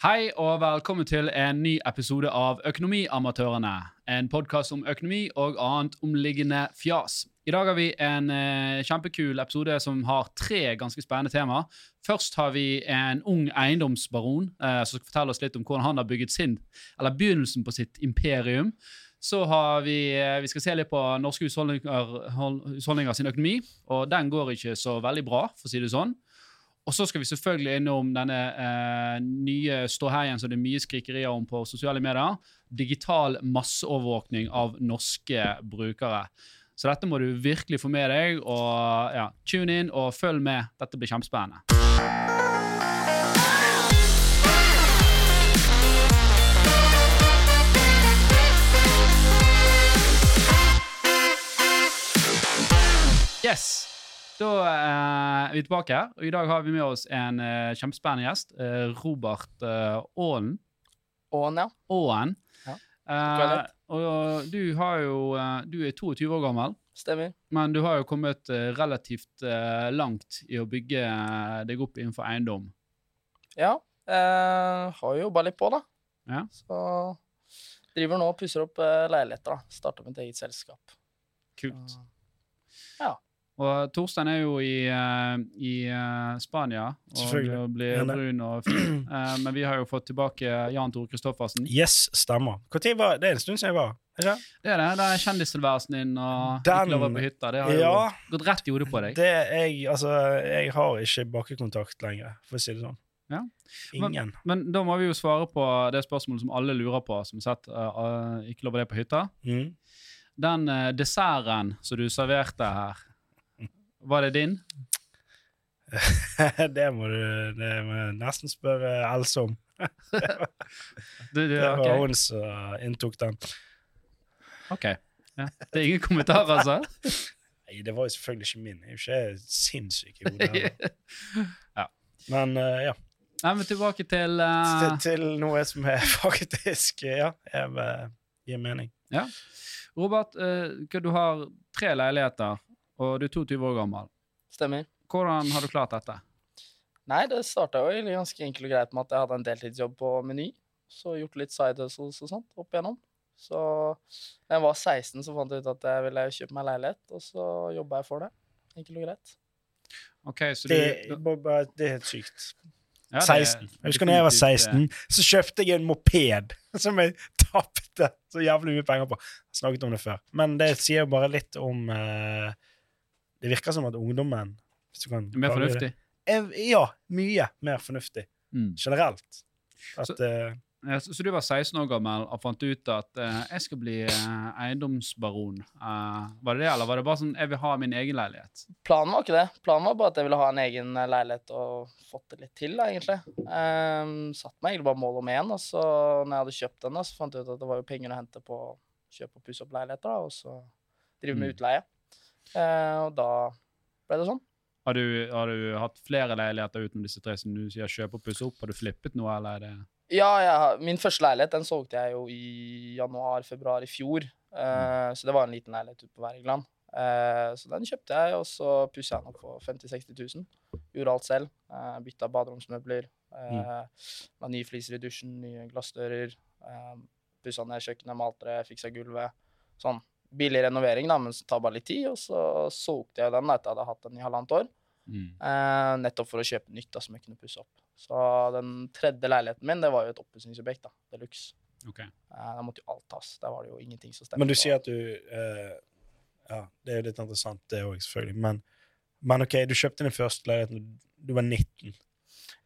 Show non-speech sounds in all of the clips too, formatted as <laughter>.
Hei og velkommen til en ny episode av Økonomiamatørene. En podkast om økonomi og annet omliggende fjas. I dag har vi en eh, kjempekul episode som har tre ganske spennende tema. Først har vi en ung eiendomsbaron eh, som skal fortelle oss litt om hvordan han har bygget sin, eller begynnelsen på sitt imperium. Så har vi, eh, vi skal se litt på norske husholdninger, hold- husholdninger sin økonomi, og den går ikke så veldig bra, for å si det sånn. Og så skal vi selvfølgelig innom denne eh, nye ståheien som det er mye skrikerier om på sosiale medier. Digital masseovervåkning av norske brukere. Så dette må du virkelig få med deg. og ja, Tune inn og følg med. Dette blir kjempespennende. Yes. Da eh, er vi tilbake her, og i dag har vi med oss en uh, kjempespennende gjest. Uh, Robert uh, Aaen. Åen, ja. Åen. Ja. Uh, og du har jo Du er 22 år gammel, Stemmer. men du har jo kommet relativt langt i å bygge deg opp innenfor eiendom. Ja. Har jo jobba litt på, da. Ja. Så driver nå og pusser opp leiligheter. da. Starter mitt eget selskap. Kult. Ja. Og Torstein er jo i, eh, i eh, Spania og blir brun og fin. <clears throat> Eh, men vi har jo fått tilbake Jan Tore Kristoffersen. Yes, stemmer. Hvor tid var, det er en stund siden jeg var. Ikke? Det er det. Det er kjendistilværelsen din og Den- ikke lov å på hytta. Det har jo gått rett i hodet på deg. det jeg, altså, jeg har ikke bakkekontakt lenger, for å si det sånn. Ja. Ingen. Men da må vi jo svare på det spørsmålet som alle lurer på, som sett uh, uh, ikke lov å det på hytta. Mm. Den uh, desserten som du serverte her, var det din? <laughs> det må du det må nesten spørre Else om. <laughs> Du, du, Det var okay. hun som inntok den. Ok. Ja. Det er ingen kommentar, altså? <laughs> Nei, det var jo selvfølgelig ikke min. Jeg er jo ikke sinnssyk i hodet. Ja. Men uh, ja. Nei, men tilbake til uh, Til, til noe som er faktisk ja, eh, gir mening. Ja. Robert, uh, du har tre leiligheter, og du er 22 år gammel. Stemmer. Hvordan har du klart dette? Nei, det starta jo egentlig ganske enkelt og greit med at jeg hadde en deltidsjobb på Meny. Så gjort litt side hustles og sånt opp igjennom. Så da jeg var 16, så fant jeg ut at jeg ville kjøpe meg leilighet, og så jobba jeg for det. Enkelt og greit. Ok, så du, Det, du bare- det er helt sykt. ja, det er 16. Jeg husker da jeg var 16, så kjøpte jeg en moped <laughs> som jeg tapte så jævlig mye penger på. Jeg snakket om det før. Men det sier jo bare litt om eh, Det virker som at ungdommen hvis du kan Mer fornuftig. det, er, Ja, mye mer fornuftig Mm. generelt. At, Så- uh, Ja, Så, så du var 16 år gammel og fant ut at uh, jeg skal bli uh, eiendomsbaron. Eh, var det det, eller var det bare sånn jeg vil ha min egen leilighet? Planen var ikke det. Planen var bare at jeg ville ha en egen leilighet og fått det litt til, da, egentlig. Um, satt meg egentlig bare mål om én, og så når jeg hadde kjøpt den, da, så fant jeg ut at det var jo penger å hente på å kjøpe og pusse opp leiligheter, da, og så drive med Mm. utleie. Eh, og da ble det sånn. Har du, har du hatt flere leiligheter utenom disse tre som du sier kjøp og pusse opp? Har du flippet noe, eller er det Ja, jeg, min første leilighet den solgte jeg jo i januar-februar i fjor. Eh, Så det var en liten leilighet ute på Wergeland. Eh, så den kjøpte jeg, og så pussa jeg den opp for 50 000-60 000. Gjorde alt selv. Uh, bytta baderomsmøbler. Uh, La nye fliser i dusjen, nye glassdører. Uh, pussa ned kjøkkenet, malte det, fiksa gulvet. Sånn billig renovering, da, men som tar bare litt tid. Og så solgte jeg den da, etter at jeg hadde hatt den i halvannet år. mm. Eh, nettopp for å kjøpe nytt da, som jeg kunne pusse opp. Så den tredje leiligheten min, det var jo et oppussingsobjekt. De luxe. Okay. Eh, da måtte jo alt tas. Der var det jo ingenting som stemte. men du sier at du eh, Ja, det er jo litt interessant, det òg, selvfølgelig. Men, men OK, du kjøpte din første leilighet da du var 19.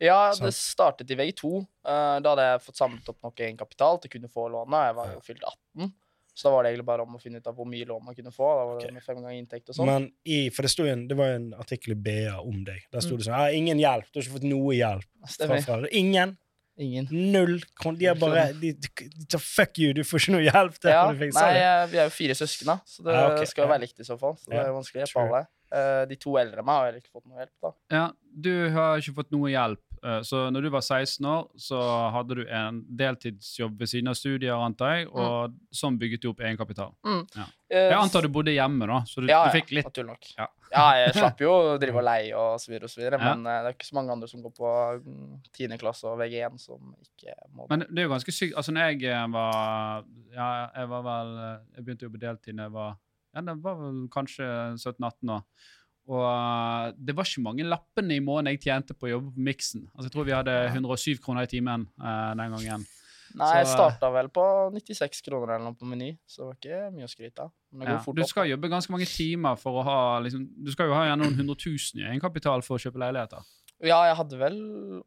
Ja, det startet i VG2. Eh, da hadde jeg fått samlet opp nok egenkapital til å kunne få lånet. Jeg var jo fylt 18. Så da var det egentlig bare om å finne ut av hvor mye lån man kunne få. Da var det okay. med fem ganger inntekt og sånn. Men i, for det, sto en, det var jo en artikkel i BA om deg. Der sto Mm. det sånn ja, 'Ingen hjelp. Du har ikke fått noe hjelp fra Stemmer. Ingen. Ingen. Null. De er bare de, de, de, tar Fuck you, du får ikke noe hjelp. Det Ja, fikse. nei, vi er jo fire søsken, da, så det Ja, okay. skal jo være likt i så fall. Så det er jo vanskelig å hjelpe alle. Eh, de to eldre meg har heller ikke fått noe hjelp, da. Ja, du har ikke fått noe hjelp. Eh, Så når du var 16 år, så hadde du en deltidsjobb ved siden av studier, antar jeg, og sånn bygget du opp egenkapital. Mm. Ja. Eh, Jeg antar du bodde hjemme, da, så du, ja, du fikk litt naturlig nok. Ja. Ja, jeg <laughs> slapp jo å drive og leie og så videre og så videre, men eh, det er ikke så mange andre som går på mm, 10. klasse og VG1 som ikke må Men det er jo ganske sykt. Altså, når jeg var Ja, jeg var vel Jeg begynte å jobbe deltid da jeg var Ja, det var vel kanskje 17-18 år. Og eh, det var ikke mange lappene i måneden jeg tjente på å jobbe på Miksen. Altså, jeg tror vi hadde 107 kroner i timen uh, den gangen. Nei, Så, jeg starta vel på 96 kroner eller noe på Meny, så det var ikke mye å skryte av. Ja. Du opp. skal jobbe ganske mange timer for å ha liksom, Du skal jo ha gjerne noen hundre tusen i egenkapital for å kjøpe leiligheter. Ja, jeg hadde vel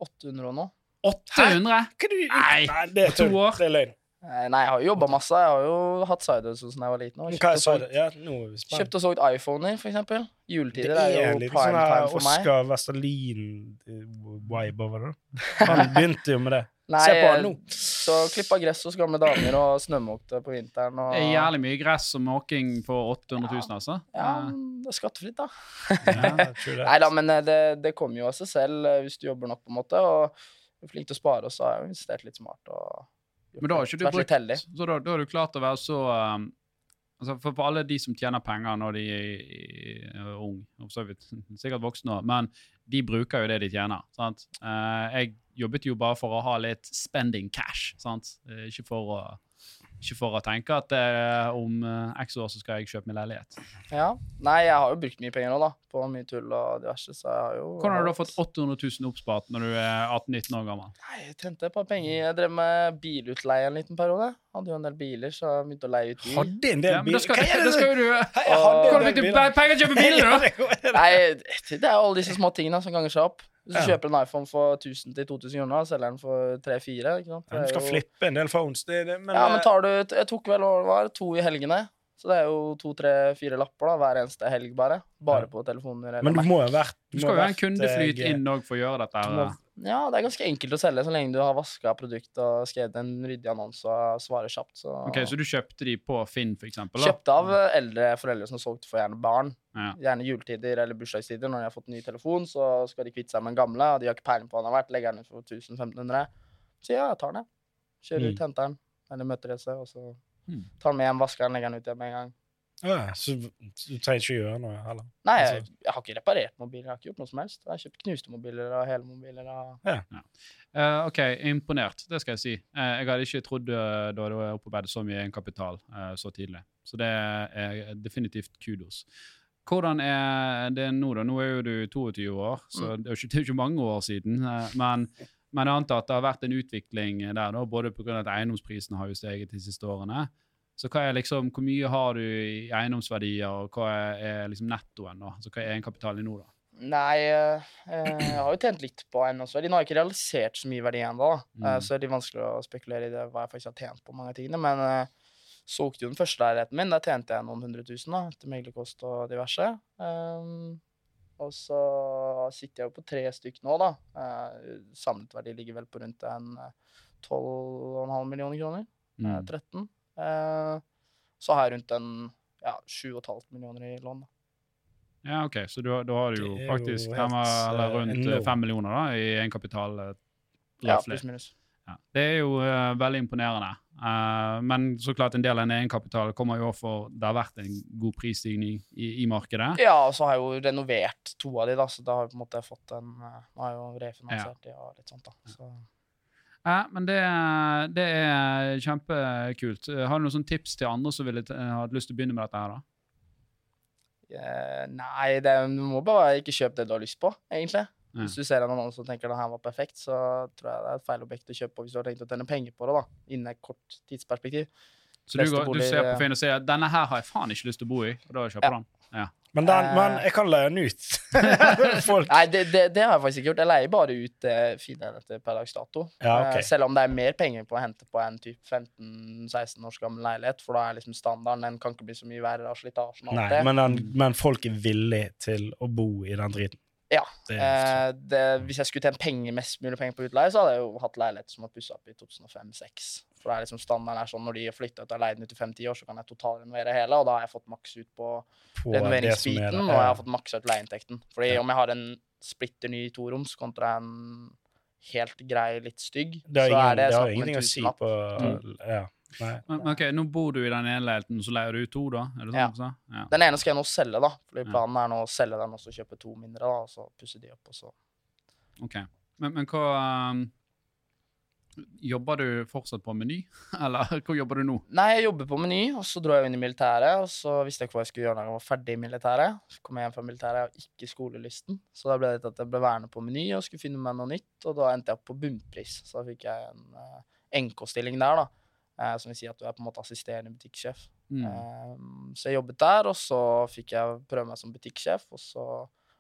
800 og noe. 800? Hva du, Nei, det er to år. Det er løgn. Eh, Nei, jeg har jo jobba masse. Jeg har jo hatt sidehustles da jeg var liten. kjøpt og sa solgt-? Ja. Kjøpt og solgt iPhoner, for eksempel. Juletider er er en jo prime sånn time for meg. Oscar Vestalin-vibe over det. Han begynte jo med det. <laughs> Nei, Se på han eh, nå. Så klippa gress hos gamle damer og snømåkte på vinteren. Og, jævlig mye gress og måking for 800 000, altså. Ja, Eh, det er skattefritt, da. Ja. <laughs> Nei da, men eh, det, det kommer jo av seg selv eh, hvis du jobber nok, på en måte. Og er flink til å spare, og så har jeg investert litt smart. og Men da har ikke du brukt. Så da, da har du klart å være så um, altså for, for alle de som tjener penger når de er, ung unge, <laughs> sikkert voksne òg, men de bruker jo det de tjener. sant? Uh, jeg jobbet jo bare for å ha litt spending cash, sant? Eh, ikke for å ikke for å tenke at eh, om eh, x år så skal jeg kjøpe min leilighet. Ja. Nei, jeg har jo brukt mye penger nå, da. På mye tull og diverse, så jeg har jo Hvordan har du da fått 800 000 oppspart når du er 18-19 år gammel? Nei, jeg tjente et par penger. Jeg drev med bilutleie en liten periode. Hadde jo en del biler, så jeg begynte å leie ut bil. Hadde en del Ja, biler. skal, Hva er det skal jo du Hvordan fikk du penger til å kjøpe biler, da? <laughs> Nei, det er jo alle disse små tingene som ganger seg opp. Hvis du Ja. kjøper en iPhone for 1000 til 2000 kroner, selger den for 3-4. Ja, Du skal jo- flippe en del phones. Det, det, men, Ja, men eh, tar du Jeg tok vel var, to i helgene. Så det er jo to, tre, fire lapper da, hver eneste helg, bare. Bare Ja. på telefoner. eller men du Mac. må jo ha vært Du skal jo ha en kundeflyt jeg... kundeflyt inn òg for å gjøre dette. Her. Ja, det er ganske enkelt å selge så lenge du har vaska produkt og skrevet en ryddig annonse og svarer kjapt. Så, Ok, Så du kjøpte de på Finn, for eksempel? da? Kjøpte av eh, eldre foreldre som solgte for gjerne barn. Ja. Gjerne juletider eller bursdagstider. Når de har fått ny telefon, så skal de kvitte seg med den gamle, og de har ikke peiling på hva den har vært. Legger den ut for 1500. Så ja, jeg tar den. Kjører ut, Mm. henter den. Eller møter det seg, og så Mm. tar den med hjem, vasker den, legger den ut igjen med en gang. Ja, så du trenger ikke gjøre noe heller. Nei, jeg, Altså- jeg har ikke reparert mobiler. Jeg har ikke gjort noe som helst. Jeg har kjøpt knuste mobiler og hele mobiler. Og... Eh, OK, imponert. Det skal jeg si. Uh, jeg hadde ikke trodd uh, da du opparbeidet så mye egenkapital uh, så tidlig. Så det er definitivt kudos. Hvordan er det nå, da? Nå er jo du 22 år, så det er jo ikke, ikke mange år siden. men, men jeg antar at det har vært en utvikling der, da, både pga. at eiendomsprisene har jo steget de siste årene. Så hva er liksom, hvor mye har du i eiendomsverdier, og hva er, er liksom nettoen? da? Altså, hva er egenkapitalen i nå, da? Nei, eh, jeg har jo tjent litt på eiendomsverdi. Nå har jeg ikke realisert så mye verdi ennå. Mm. Eh, så det er litt vanskelig å spekulere i det, hva jeg faktisk har tjent på mange av tingene. Men så solgte jo den første leiligheten min. Der tjente jeg noen hundre tusen da, etter meglerkost og diverse. Um, og så sitter jeg jo på tre stykk nå, da. Uh, samlet verdi ligger vel på rundt en eh, 12,5 millioner kroner. eh, Mm. 13. Eh, så har jeg rundt en ja, 7,5 millioner i lån. da. Ja, OK. Så du, da har du jo faktisk helt, eller eh, rundt enormt. fem millioner da, i egenkapital. eh, Ja, pluss minus. Ja. Det er jo uh, veldig imponerende. Uh, men så klart en del av den egenkapitalen kommer jo for det har vært en god prisstigning i, i markedet. Ja, og så har jeg jo renovert to av de, da, så da har jeg på en måte fått en eh, Nå har jeg jo refinansiert de og litt sånt, da. Så. Ja, men det, det er kjempekult. Har du noen sånne tips til andre som ville hatt lyst til å begynne med dette her, da? Eh, nei, det, du må bare ikke kjøpe det du har lyst på, egentlig. Ja. Hvis du ser en annonse som tenker det her var perfekt, så tror jeg det er et feil objekt å kjøpe på hvis du har tenkt å tjene penger på det, da, innen et kort tidsperspektiv. Så du, går, du ser på Finn og sier denne her har jeg faen ikke lyst til å bo i, og da kjøper Ja. den? den. Men, den, Eh. men jeg kan leie den ut. <laughs> Folk. Nei, det, det, det har jeg faktisk ikke gjort. Jeg leier bare ut eh, fine per dags dato. Ja, okay. Eh, selv om det er mer penger på å hente på en typ 15-16 års gammel leilighet, for da er liksom standarden Den kan ikke bli så mye verre av slitasjen Nei, men, den, men folk er villige til å bo i den driten. Ja. Det Eh, det, hvis jeg skulle tjent penger, mest mulig penger på utleie, så hadde jeg jo hatt leilighet som var pussa opp i 2005-2006. For det er liksom standarden er sånn når de har flytta ut av leiden ut i 5-10 år, så kan jeg totalrenovere hele, og da har jeg fått maks ut på på er renoveringsbiten, og jeg har fått maksa ut leieinntekten. Fordi Ja. om jeg har en splitter ny toroms kontra en helt grei, litt stygg, så ingen, er det snakk om en tusenlapp. si på, mm. Ja. Men, men ok, Nå bor du i den ene leiligheten, så leier du ut to, da? Er det sånn Ja. Ja. Den ene skal jeg nå selge, da. Fordi planen er nå å selge den og så kjøpe to mindre, da, og så pusse de opp, og så Ok. Men, men hva um, Jobber du fortsatt på Meny, <laughs> eller hva jobber du nå? Nei, jeg jobber på Meny, og så dro jeg inn i militæret, og så visste jeg ikke hva jeg skulle gjøre når jeg var ferdig i militæret. Så kom jeg hjem fra militæret og ikke skolelysten, så da ble det at jeg ble værende på Meny og skulle finne meg noe nytt, og da endte jeg opp på bunnpris. Så da fikk jeg en uh, NK-stilling der, da. Eh, som vil si at du er på en måte assisterende butikksjef. Mm. Eh, så jeg jobbet der, og så fikk jeg prøve meg som butikksjef, og så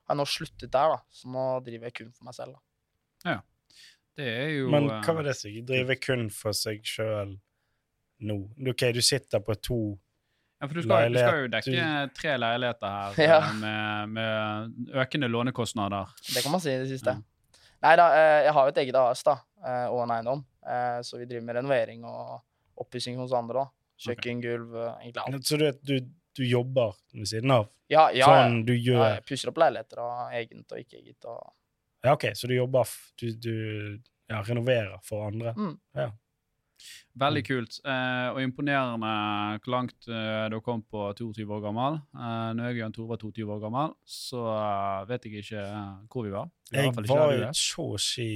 har jeg nå sluttet der, da. Så nå driver jeg kun for meg selv, da. Det er jo Men uh, hva var det som driver kun for seg sjøl nå? Ok, du sitter på to Ja, for du skal, du skal jo dekke tre leiligheter her Ja. eh, med, med økende lånekostnader. Det kan man si i det siste. Ja. Nei da, eh, jeg har jo et eget AS da, eh, og en eiendom, eh, så vi driver med renovering og oppussing hos andre. da. Kjøkken, gulv, eh, egentlig alt. Så du, du, du jobber ved siden av? Ja, ja, Sånn du ja, gjør jeg pusser opp leiligheter av egent og ikke eget. Og... Ja, OK, så du jobber f- Du, du ja, renoverer for andre? Mm. Veldig kult. Eh, og imponerende hvor langt eh, du kom på 22 år gammel. Eh, når jeg og Jan Tore var 22 år gammel, så eh, vet jeg ikke eh, hvor vi var. Vi var Jeg var jo så å si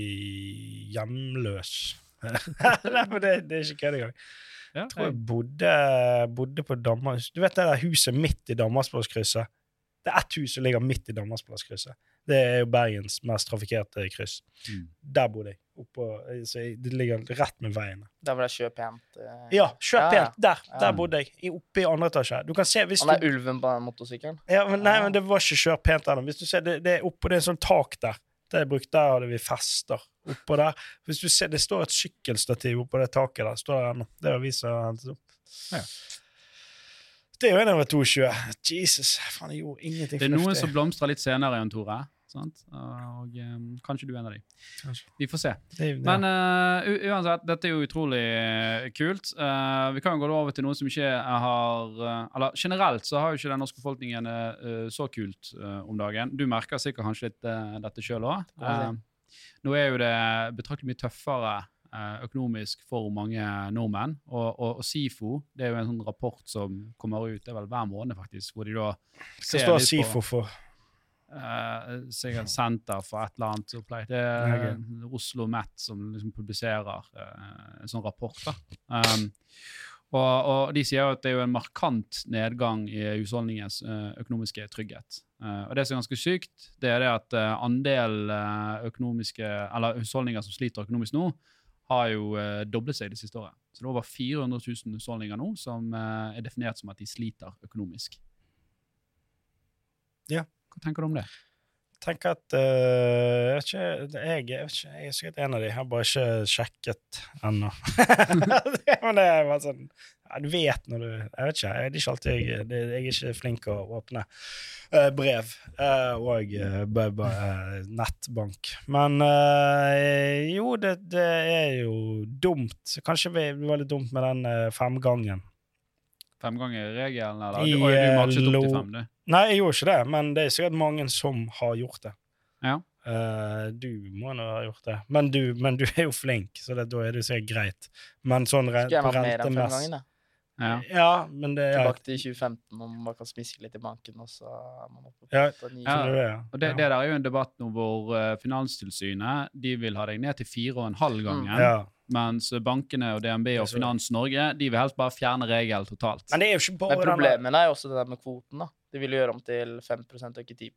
hjemløs. <laughs> Nei, men det, det er ikke kødd engang. Ja, Jeg tror jeg bodde, bodde på Danmarks... Du vet det der huset midt i Danmarksplasskrysset? Det er ett hus som ligger midt i Danmarksplasskrysset. Det er jo Bergens mest trafikkerte kryss. Mm. Der bodde jeg. Oppå, så jeg- det ligger rett med veien. Der var det kjøp pent. eh. Ja, kjøp Ja, ja. Der der bodde jeg. Oppe i andre etasje. Du kan se hvis Han er du, ulven på motorsykkelen. ja, men, Nei, men det var ikke kjør pent ennå. Hvis du ser, det, det er oppå det er sånn tak der. Det jeg brukte, Der hadde vi fester oppå der. Hvis du ser, Det står et sykkelstativ oppå det taket der. står der ennå. Det er opp. Ja. Det er jo en over 22. Jesus, faen, jeg gjorde ingenting Det er noen som blomstrer litt senere, Jan Tore. Sant? Og um, kanskje du er en av dem. Vi får se. Det, er- Men uh, uansett, dette er jo utrolig eh, kult. Uh, vi kan jo gå over til noe som ikke har uh, Eller generelt så har jo ikke den norske befolkningen så kult om dagen. Du merker sikkert kanskje litt dette sjøl òg. Nå er jo det betraktelig mye tøffere eh, økonomisk for mange nordmenn. Og, og, og SIFO det er jo en sånn rapport som kommer ut det er vel hver måned, faktisk, hvor de da Hva ser står litt på- SIFO for? Uh, sikkert Senter for et eller annet opplegg. Det er Oslo Met som liksom publiserer uh, en sånn rapport. da. Um, og, og de sier jo at det er en markant nedgang i husholdningens eh, økonomiske trygghet. Eh, og det som er ganske sykt, det er det at andelen andel eh, økonomiske, eller husholdninger som sliter økonomisk nå, har jo doblet seg det siste året. Så det er over 400 000 husholdninger nå som er definert som at de sliter økonomisk. Ja. Hva tenker du om det? Tenker at uh, jeg, vet ikke, jeg, jeg, vet ikke, jeg er sikkert en av de. Jeg har bare ikke sjekket ennå. <laughs> Men det er bare sånn ja, Du vet når du Jeg vet ikke. Jeg er ikke alltid jeg, det, jeg er ikke flink til å åpne uh, brev uh, og nettbank. Men jo, det, det er jo dumt. Kanskje vi- det var litt dumt med den femgangen. Fem ganger regelen, eller? I, Du, du matchet opp lo- til fem, du. Nei, jeg gjorde ikke det, men det er sikkert mange som har gjort det. Ja. Uh, du må nå ha gjort det. Men du, men du er jo flink, så det, da er det sikkert greit. Men sånn re Skulle jeg vært med den første gangen, da. Ja. Ja, men det ja, Tilbake til 2015, om man kan smiske litt i banken, og så man oppe på Ja. Ja. det. Og det, det der er jo en debatt nå hvor uh, Finanstilsynet de vil ha deg ned til fire og en halv gangen, ja. mens bankene og DNB og Finans Norge de vil helst bare fjerne regelen totalt. Men det er jo ikke bare Men problemet er jo også det der med kvoten. da. De vil gjøre om til 5 og ikke 10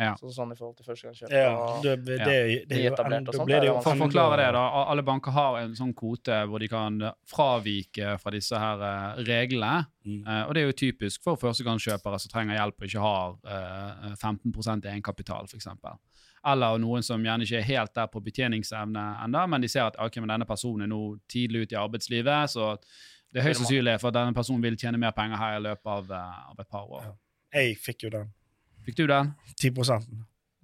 Ja. Så sånn i forhold til førstegangskjøp. ja, det, det, det, det, er jo Nyetablert og sånt, det er jo For å forklare det, da. Alle banker har en sånn kvote hvor de kan fravike fra disse her eh, reglene. Mm. Uh, og det er jo typisk for førstegangskjøpere som trenger hjelp og ikke har uh, 15 egenkapital, f.eks. Eller noen som gjerne ikke er helt der på betjeningsevne ennå, men de ser at okay, men denne personen er nå tidlig ute i arbeidslivet, så det er høyst sannsynlig for at denne personen vil tjene mer penger her i løpet av, eh, av et par år. Ja. Jeg fikk jo den. Fikk du den? 10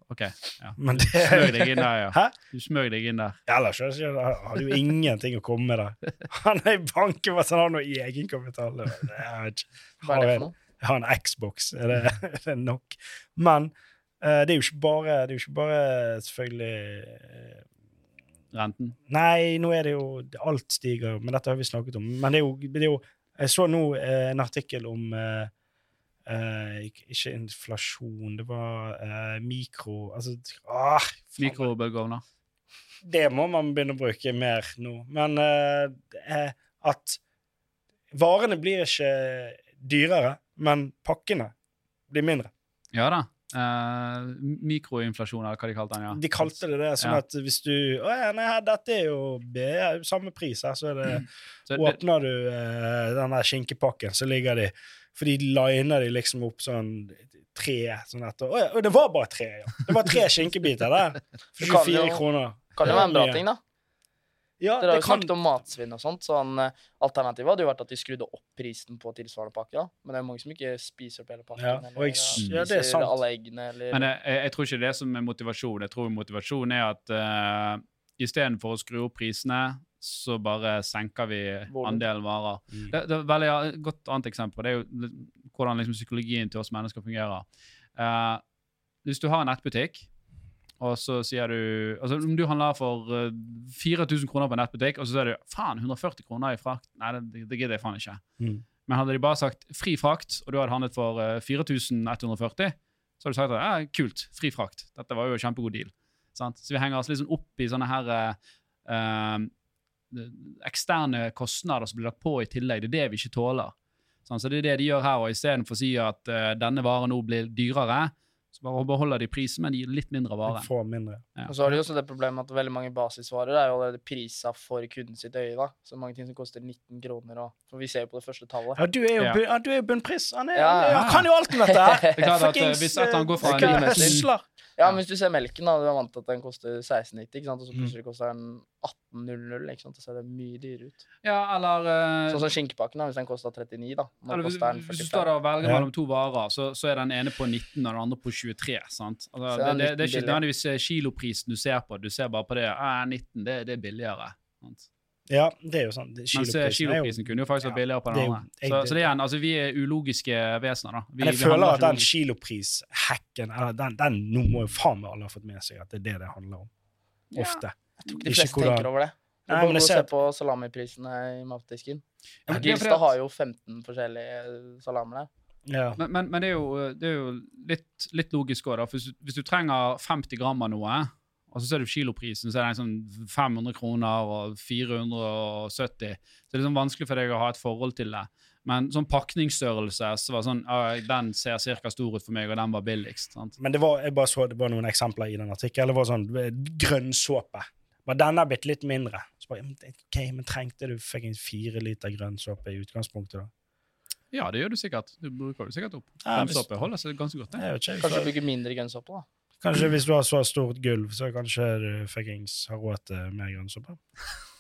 OK. ja. Men det Smøg deg inn der, ja. Hæ? Du smøg deg inn der. Ellers hadde jo ingenting å komme med der. Han er i banken for at han har noe egenkapital. Jeg vet ikke. Hva er det for noe? Jeg har en Xbox, er det, <laughs> er det nok? Men eh, det er jo ikke bare Det er jo ikke bare selvfølgelig eh, renten? Nei, nå er det jo Alt stiger, men dette har vi snakket om. Men det er jo, det er jo Jeg så nå eh, en artikkel om eh, eh, ikke, inflasjon, det var eh, mikro Altså ah, Mikrobølgeovner? Det må man begynne å bruke mer nå. Men eh, er at varene blir ikke dyrere, men pakkene blir mindre. Ja da. Uh, mikroinflasjon, eller hva de kalte den. ja. De kalte det det, sånn Ja. at hvis du Å ja, nei, dette er jo det er samme pris her, så det Så det, Åpner du uh, den der skinkepakken, så ligger de For de liner de liksom opp sånn tre sånn etter. Å ja, det var bare tre, ja. Det var tre skinkebiter der. For <laughs> Det kan 24 jo- kroner. Kan jo være en bra ting, da. Ja, Dere har det jo kan snakket om matsvinn og sånt. Sånn, eh, Alternativet hadde jo vært at de skrudde opp prisen på tilsvarende pakke. da. Men det er mange som ikke spiser opp hele pakken. Ja, eller og jeg, eh, ja, det er sant. alle eggene, eller men jeg, jeg tror ikke det som er motivasjon. Jeg tror motivasjonen er at uh, istedenfor å skru opp prisene, så bare senker vi andelen varer. Mm. Det, det er et veldig ja, et godt annet eksempel. Det er jo hvordan liksom psykologien til oss mennesker fungerer. Eh, hvis du har en nettbutikk, og så sier du altså Om du handler for eh, 4000 kroner på en nettbutikk, og så sier du faen, 140 kroner i frakt Nei, det, det gidder jeg faen ikke. Mm. Men hadde de bare sagt fri frakt, og du hadde handlet for eh, 4140, så hadde du sagt at ja, kult, fri frakt. Dette var jo en kjempegod deal. Sant? Så vi henger oss sånn opp i sånne her eh, eh, eksterne kostnader som blir lagt på i tillegg. Det er det vi ikke tåler. Sant? Så det er det de gjør her, og istedenfor å si at eh, denne varen nå blir dyrere, så bare beholder de prisen, men de gir litt mindre vare. Får mindre. Ja. Og så har de også det problemet at veldig mange basisvarer er jo allerede prisa for kunden sitt øye. da. Så mange ting som koster 19 kroner. Og, for vi ser jo på det første tallet. Ja, du er jo, Ja. ja, du er jo bunnpris. Han, er, Ja, han, er, han kan jo alt om dette her! <laughs> Det er klart at eh, Fuckings, hvis eller går fra eh, en høsler. Ja, men hvis du ser melken, da, du er vant til at den koster 16,90, ikke sant? og så Mm. plutselig koster den 18,00, ikke sant? så ser det mye dyrere ut. Ja, eller Uh, Sånn som skinkepakken, hvis den koster 39, da. Nå Eller hvis, koster den hvis du 45. står der og velger mellom to varer, så, så er den ene på 19 og den andre på 23. sant? Altså, Så det, det, det er ikke nødvendigvis eh, kiloprisen du ser på, du ser bare på det. Ah, 19, det, det er billigere. Sant? Ja, det er jo sånn. Kiloprisen, Mens Kiloprisen jo kunne jo faktisk vært ja, billigere på den andre. Så, så det er igjen, altså vi er ulogiske vesener, da. Vi, Men jeg vi føler at den kiloprishacken eller den, den nå må jo faen meg alle ha fått med seg at det er det det handler om. Ja. Jeg tror ikke de fleste tenker over det. Du Nei, men bare jeg ser se på salamiprisene i matdisken. Ja, Gilstad har jo 15 forskjellige salamer der. Ja. Men, men, men det er jo, det er jo litt, litt logisk òg, da. For hvis, du- hvis du trenger 50 gram av noe, og så ser du kiloprisen, så er den sånn 500 kroner og 470. Så det er liksom vanskelig for deg å ha et forhold til det. Men sånn pakningsstørrelse så var sånn Den ser ca. stor ut for meg, og den var billigst. sant? Men det var, jeg bare så det var noen eksempler i den artikkelen. Det var sånn eh, Bare denne er blitt litt mindre. Så bare, men, ok, men trengte du fuckings fire liter grønnsåpe i utgangspunktet, da? Ja, det gjør du sikkert. Du bruker det sikkert opp. Ja, grønnsåpe holder seg ganske godt. det. Jeg vet ikke, Kanskje bruke mindre grønnsåpe, da. Kanskje hvis du har så stort gulv, så kanskje du fuckings har råd til mer grønnsåpe.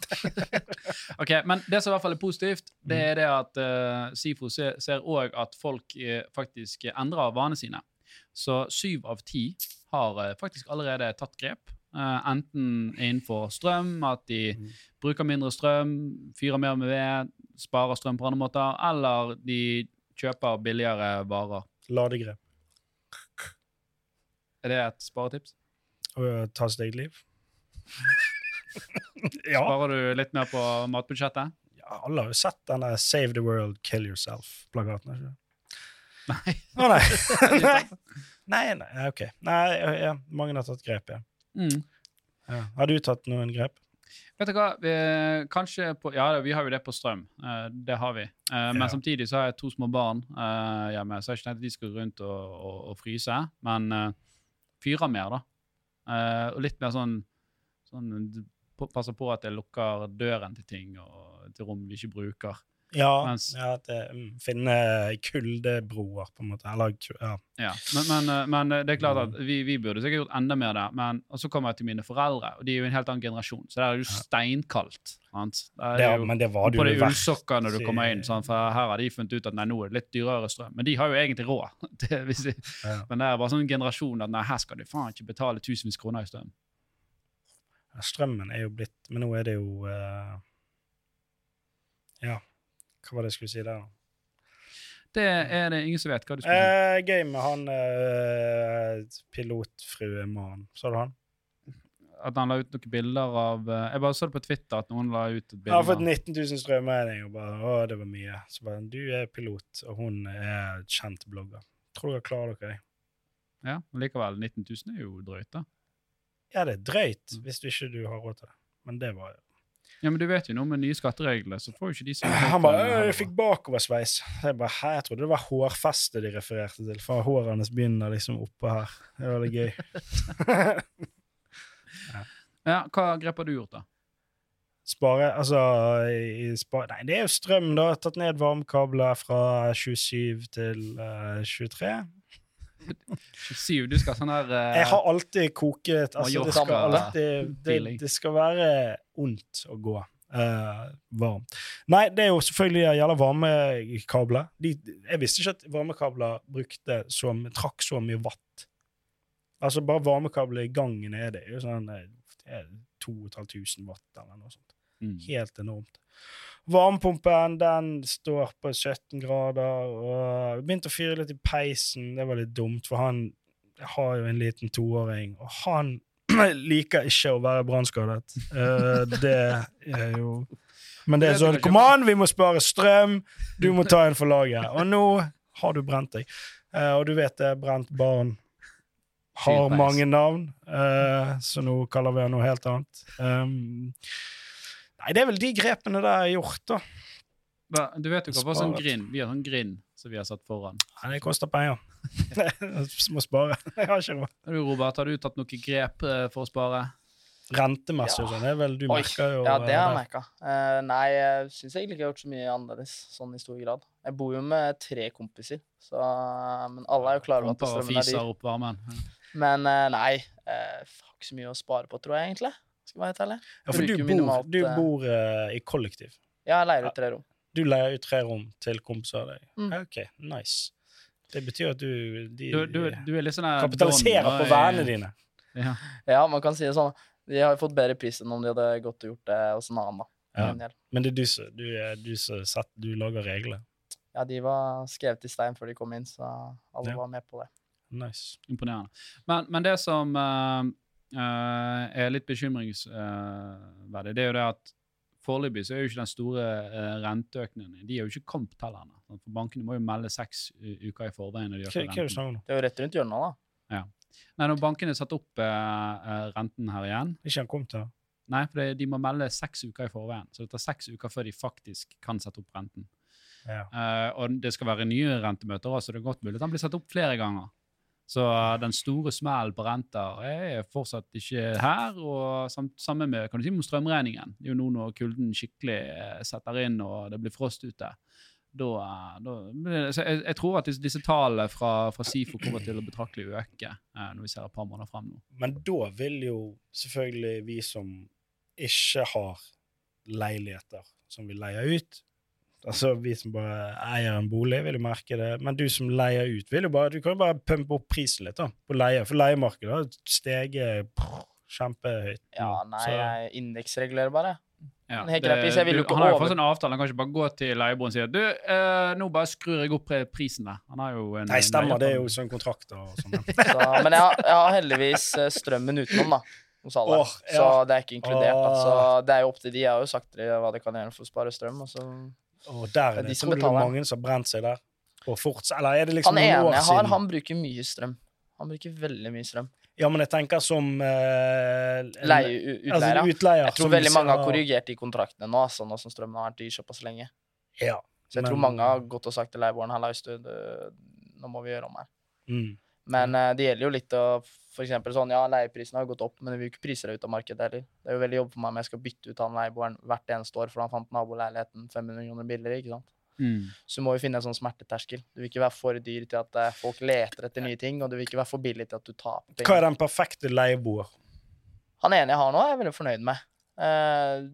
<laughs> Ok, Men det som i hvert fall er positivt, det er det at uh, SIFO ser- ser òg at folk uh, faktisk endrer vanene sine. Så syv av ti har uh, faktisk allerede tatt grep. Eh, enten innenfor strøm, at de Mm. bruker mindre strøm, fyrer mer med ved, sparer strøm på andre måter, eller de kjøper billigere varer. Ladegrep. Er det et sparetips? Å ta sitt eget liv. <laughs> ja. Sparer du litt mer på matbudsjettet? ja. Alle har jo sett denne Save the World, Kill Yourself-plakaten. ikke? Nei. Å nei. <laughs> <laughs> nei. Nei, nei, ok. Nei, ja, mange har tatt grep, ja. Mm. ja. Har du tatt noen grep? Vet du hva, vi, kanskje på, Ja, vi har jo det på strøm. eh, det har vi. Eh, men Ja. samtidig så har jeg to små barn eh, hjemme, så jeg har ikke tenkt at de skal rundt og, og, og fryse. Men uh, fyre mer, da. Og litt mer sånn, sånn Passer på at jeg lukker døren til ting og til rom vi ikke bruker. Ja, Mens- ja det, mm, finne kuldebroer, på en måte. Eller ja. Ja, men, men, eh, men eh, det er klart at vi, vi burde sikkert gjort enda mer der. Men, så kommer jeg til mine foreldre, og de er jo en helt annen generasjon. Så der er det jo steinkaldt. sant? Der er Det, jo- men det var det på jo de verst. ullsokkene når du kommer inn. sant? for her har de funnet ut at nei, nå er det litt dyrere strøm. Men de har jo egentlig råd. <laughs> Det, de, Ja. men det er bare sånn en generasjon at nei, her skal du faen ikke betale tusenvis kroner i strøm. Ja, Strømmen er jo blitt Men nå er det jo uh, Ja, hva var det jeg skulle si der? da? Det er det ingen som vet hva du skulle. Eh, gøy med han eh, pilotfruemannen. Så du han? at han la ut noen bilder av eh, Jeg bare så det på Twitter at noen la ut et bilde. Han har fått 19 000 strømregninger og bare Å, det var mye. Så bare Du er pilot, og hun er kjent blogger. Tror dere klarer dere det? Ja, men likevel. 19 000 er jo drøyt, da. Ja, det er drøyt hvis du ikke du har råd til det. Men det var Ja, Men du vet jo noe med nye skatteregler, så får jo ikke de som <clears throat> Han bare «Øh, 'Jeg fikk bakoversveis'. Jeg bare, Hæ, jeg trodde det var hårfestet de refererte til, for håret hans begynner liksom oppe her. Det var litt gøy. <laughs> Ja, Hva grep har du gjort, da? Spare Altså i, i spare, Nei, det er jo strøm, da. Tatt ned varmekabler fra 27 til uh, 23. 27, du skal sånn her uh, Jeg har alltid koket altså, Det skal alltid det, det skal være ondt å gå Uh, varm. Nei, det er jo selvfølgelig det gjelder varmekabler. De, jeg visste ikke at varmekabler brukte så, trakk så mye watt. Altså bare varmekabler i gangen er det jo sånn eh, det er 2500 watt eller noe sånt. Mm. Helt enormt. Varmepumpen den står på 17 grader. og begynte å fyre litt i peisen. Det var litt dumt, for han har jo en liten toåring, og han <clears throat> liker ikke å være brannskadet. Uh, <laughs> det er jo Men det er sånn Kom an, vi må spare strøm! Du må ta en for laget. Og nå har du brent deg. Uh, og du vet det, brent barn har mange navn, uh, så nå kaller vi han noe helt annet. Um, nei, det er vel de grepene jeg har gjort, da. Hva- Du vet jo hva sånn grind. Vi har sånn grind som vi har satt foran. Nei, det koster penger. Jeg <laughs> må spare. Jeg har ikke råd. Du, Robert, har du tatt noen grep eh, for å spare? Rentemessig og sånn, det er vel du Oi, merker jo Ja, det har jeg merka. Uh, nei, jeg syns egentlig ikke jeg har gjort så mye annerledes sånn i stor grad. Jeg bor jo med tre kompiser, så, men alle er jo klare over at strømmen er dyr. opp varmen. Men uh, nei, uh, har ikke så mye å spare på, tror jeg egentlig. Skal jeg være helt. Ja, for du bor, minimalt, du eh, bor uh, i kollektiv. Ja, jeg leier ut tre rom. Du leier ut tre rom til kompiser av deg. Mm. OK, nice. Det betyr at du, de, Du, du, du er litt sånn kapitaliserer Don, på vennene dine. Ja. Ja, man kan si det sånn. De har jo fått bedre pris enn om de hadde gått og gjort det hos en annen, da. Ja. Men det er du som du, du, du lager reglene. Ja, de var skrevet i stein før de kom inn, så alle Ja. var med på det. Nice. Imponerende. Men, men det som eh, er litt bekymringsverdig, det er jo det at foreløpig så er jo ikke den store uh, renteøkningen De er jo ikke kommet heller ennå. For bankene må jo melde seks uker i forveien. når de øker er det renten. Det er jo rett rundt hjørnet, da. Ja. Nei, når bankene satte opp eh, eh, renten her igjen Ikke han kom til? Nei, for de må melde seks uker i forveien. Så det tar seks uker før de faktisk kan sette opp renten. Ja. Uh, og det skal være nye rentemøter så det er godt mulig at den blir satt opp flere ganger. Så den store smellen på renter er fortsatt ikke her. Og sam samme med kan du si, strømregningen. Det er jo nå når kulden skikkelig eh, setter inn og det blir frost ute. Da, eh, da, jeg, jeg tror at disse, disse tallene fra, fra SIFO kommer til å betraktelig øke eh, når vi ser et par måneder frem nå. Men da vil jo selvfølgelig vi som ikke har leiligheter som vi leier ut Altså vi som bare eier en bolig, vil jo merke det. Men du som leier ut, vil jo bare Du kan jo bare pumpe opp prisen litt da, på leie. For leiemarkedet har steget kjempehøyt. Ja, nei, Så- jeg indeksregulerer bare. Ja, vil du- han har jo fått en avtale. Han kan ikke bare gå til leieboeren og si at du, eh, nå bare skrur jeg opp prisen der. Han har jo en Nei, stemmer. Det er jo sånn kontrakter og sånn. <laughs> Så, men jeg har, jeg har heldigvis eh, strømmen utenom, da. Hos alle. Åh, ja. Så det er ikke inkludert. Så Åh. det er jo opp til de. Jeg har jo sagt til dem hva de kan gjøre for å spare strøm. Og så Og der er er de det. som Tror du det er mange som har brent seg der? Og fort eller er det liksom han jeg har, siden? han bruker mye strøm. Han bruker veldig mye strøm. Ja, men jeg tenker som uh, Leie, utleier. Altså, utleier jeg tror veldig mange har korrigert de kontraktene nå, altså, nå som strømmen har vært dyr såpass lenge. Ja. Så jeg tror mange har gått og sagt til leieboeren Hallaus, du, du, nå må vi gjøre om her. Mm. Men eh, det gjelder jo litt å eksempel sånn, ja, leieprisen har gått opp, men vi vil jo ikke prise det ut av markedet heller. Det er jo veldig jobb for meg om jeg skal bytte ut han leieboeren hvert eneste år, for han fant naboleiligheten 500 kroner billigere, ikke sant. Mm. Så må jo finne en sånn smerteterskel. Du vil ikke være for dyr til at eh, folk leter etter nye ting, og du vil ikke være for billig til at du taper Hva er den perfekte leieboer? Han ene jeg har nå, er jeg veldig fornøyd med. Eh,